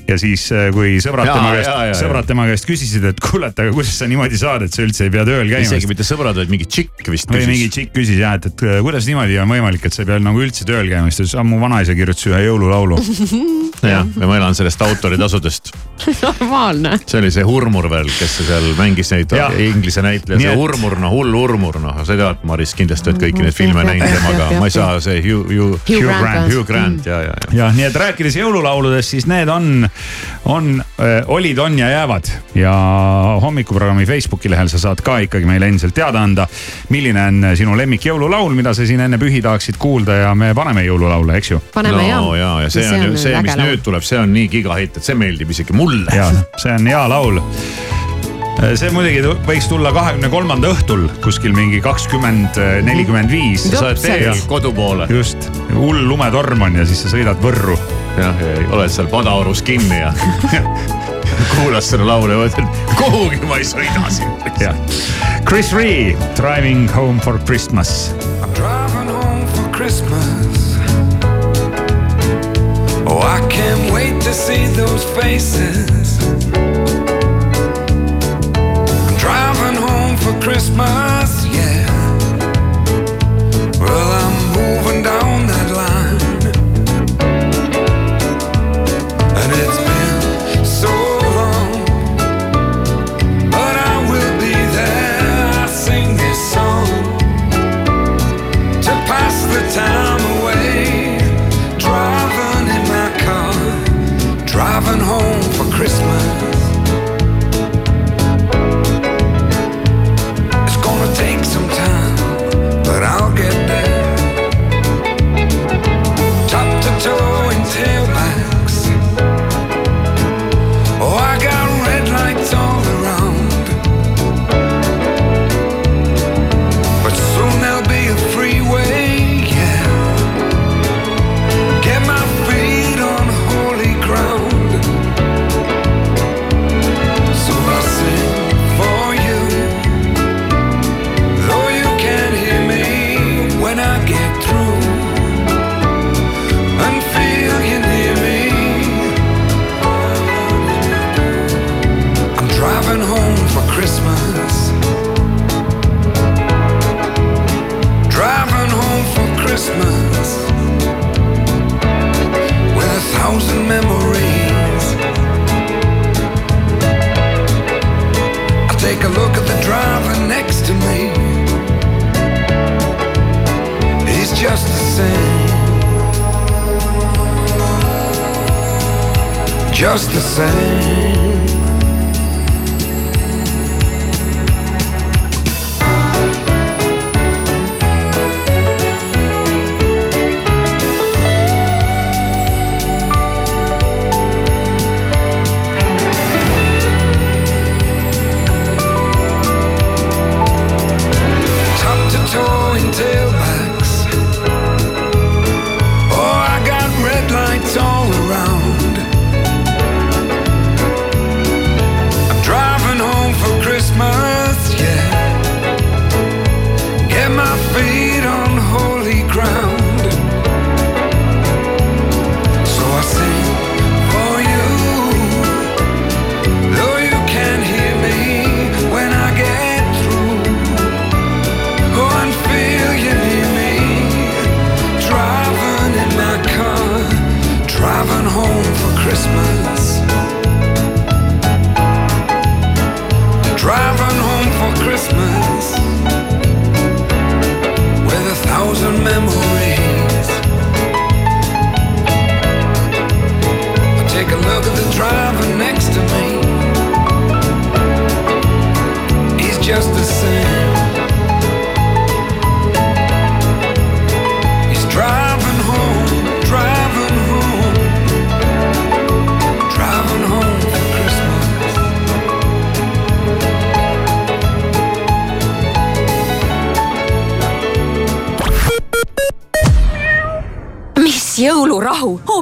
S6: Ja siis, kui sõbrad tema käest sõbrad tema käest küsisid, et kuule, et aga kuidas sa niimoodi saad, et sa üldse ei pea tööl käima.
S1: isegi mitte sõbrad, vaid mingi tšikk vist
S6: või mingi
S1: küsis.
S6: tšikk küsis jah, et, et äh, kuidas niimoodi on võimalik, et sa ei pea nagu üldse tööl käima, siis ta ütles, mu vanaisa kirjutas ühe jõululaulu.
S1: jah, ja ma elan sellest autoritasudest.
S7: normaalne.
S1: see oli see Hurmur veel, kes seal mängis neid inglise näitleja, see Hurmur, no hull Hurmur, noh, sa tead, Maris, kindlasti oled kõiki neid filme näinud temaga, ma ei saa, see Hugh, Hugh,
S7: Hugh Grant.
S1: Hugh Grant ja, ja, ja.
S6: jah, nii et rääkides jõululauludest, siis need on on, olid, on ja jäävad ja hommikuprogrammi Facebooki lehel sa saad ka ikkagi meile endiselt teada anda, milline on sinu lemmik jõululaul, mida sa siin enne pühi tahaksid kuulda ja me paneme jõululaule, eks ju.
S7: Paneme,
S1: no
S7: jah.
S1: ja, ja see
S7: See
S1: on
S7: on
S1: ju see, mis nüüd tuleb, see on nii gigahitt, et see meeldib isegi mulle.
S6: ja see on hea laul. See muidugi võiks tulla kahekümne kolmanda õhtul kuskil mingi kakskümmend, nelikümmend viis.
S1: sa oled teel kodu poole.
S6: just, hull lumetorm on ja siis sa sõidad Võrru.
S1: jah, ja oled seal Padaorus kinni ja kuulad seda laulu ja mõtled, kuhugi ma ei sõida siin.
S6: jah, Chris Ree, Driving home for Christmas.
S17: Driving home for Christmas. Oh, I can't wait to see those faces. For Christmas, yeah. Well, Just the same.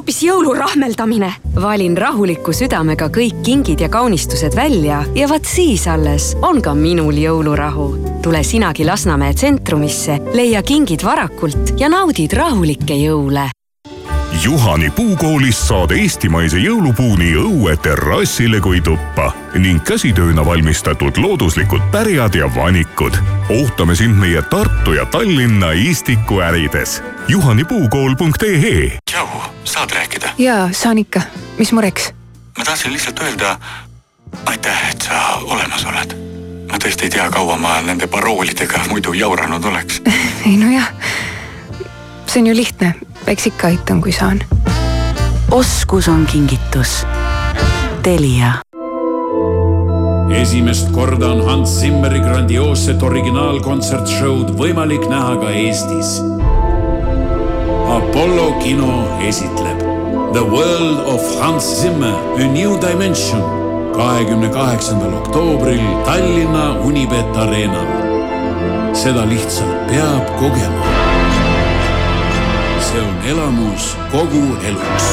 S24: Hoopis jõulurahmeldamine. valin rahuliku südamega kõik kingid ja kaunistused välja ja vaat siis alles on ka minul jõulurahu. tule sinagi Lasnamäe tsentrumisse, leia kingid varakult ja naudid rahulikke jõule
S25: Juhani puukoolist saad eestimaise jõulupuu nii õue terrassile kui tuppa ning käsitööna valmistatud looduslikud pärjad ja vanikud. ootame sind meie Tartu ja Tallinna Istiku ärides. juhanipuukool.ee
S26: tšau, saad rääkida?
S27: jaa, saan ikka. mis mureks?
S26: ma tahtsin lihtsalt öelda aitäh, et sa olemas oled. ma tõesti ei tea, kaua ma nende paroolidega muidu jauranud oleks.
S27: ei nojah, see on ju lihtne, eks ikka aitan, kui saan.
S24: oskus on kingitus
S14: Telia
S28: esimest korda on Hans Zimmeri grandioosset originaalkontsertshow'd võimalik näha ka Eestis. Apollo kino esitleb The World of Hans Zimmer, A New Dimension kahekümne kaheksandal oktoobril Tallinna Unibet Arenal. seda lihtsalt peab kogema elamus kogu eluks.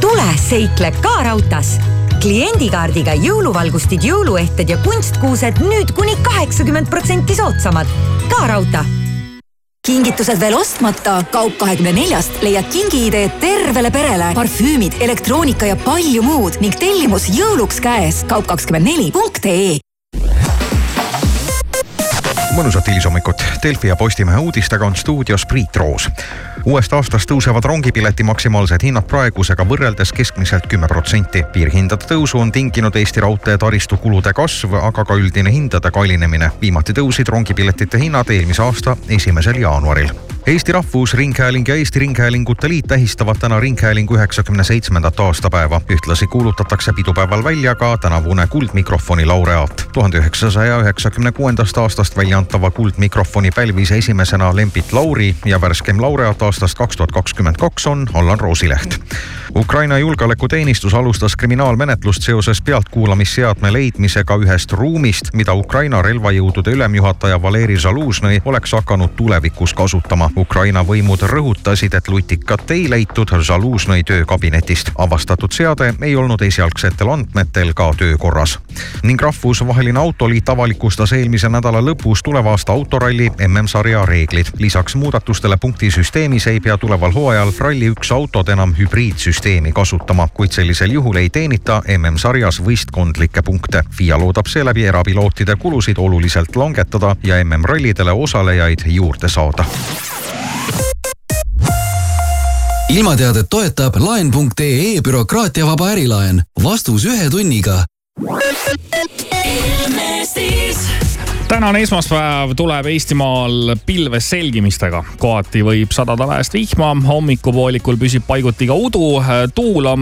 S29: tule seikle ka raudtees kliendikaardiga jõuluvalgustid, jõuluehted ja kunstkuused nüüd kuni kaheksakümmend protsenti soodsamad. ka raudtee kingitused veel ostmata, Kaup kahekümne neljast leiad kingiideed tervele perele, parfüümid, elektroonika ja palju muud ning tellimus jõuluks käes. Kaup24.ee
S16: mõnusat hilishommikut. Delfi ja Postimehe uudistega on stuudios Priit Roos. Uuest aastast tõusevad rongipileti maksimaalsed hinnad praegusega võrreldes keskmiselt kümme protsenti. piirhindade tõusu on tinginud Eesti Raudtee taristu kulude kasv, aga ka üldine hindade kallinemine. viimati tõusid rongipiletite hinnad eelmise aasta esimesel jaanuaril. Eesti Rahvusringhääling ja Eesti Ringhäälingute Liit tähistavad täna Ringhäälingu üheksakümne seitsmendat aastapäeva. ühtlasi kuulutatakse pidupäeval välja ka tänavune Kuldmikrofoni laureaat. tuhande üheksasaja üheksakümne kuuendast aastast välja antava Kuldmikrofoni pälvis esimesena Lembit Lauri ja värskeim laureaat aastast kaks tuhat kakskümmend kaks on Allan Roosileht. Ukraina julgeolekuteenistus alustas kriminaalmenetlust seoses pealtkuulamisseadme leidmisega ühest ruumist, mida Ukraina relvajõudude ülemjuhataja Valeri Zalužnõi oleks hakanud tulevikus kasutama. Ukraina võimud rõhutasid, et lutikat ei leitud Zalužnõi töökabinetist. avastatud seade ei olnud esialgsetel andmetel ka töökorras. ning Rahvusvaheline Autoliit avalikustas eelmise nädala lõpus tuleva aasta autoralli MM-sarja reeglid. lisaks muudatustele punktisüsteemis ei pea tuleval hooajal Rally1 autod enam hübriidsüsteemi kasutama, kuid sellisel juhul ei teenita MM-sarjas võistkondlikke punkte. FIA loodab seeläbi erapilootide kulusid oluliselt langetada ja MM-rallidele osalejaid juurde saada
S4: ilmateadet toetab laen.ee bürokraatiavaba ärilaen. vastus ühe tunniga.
S30: Tänane esmaspäev tuleb Eestimaal pilves selgimistega. kohati võib sadada väest vihma, hommikupoolikul püsib paiguti ka udu. tuul on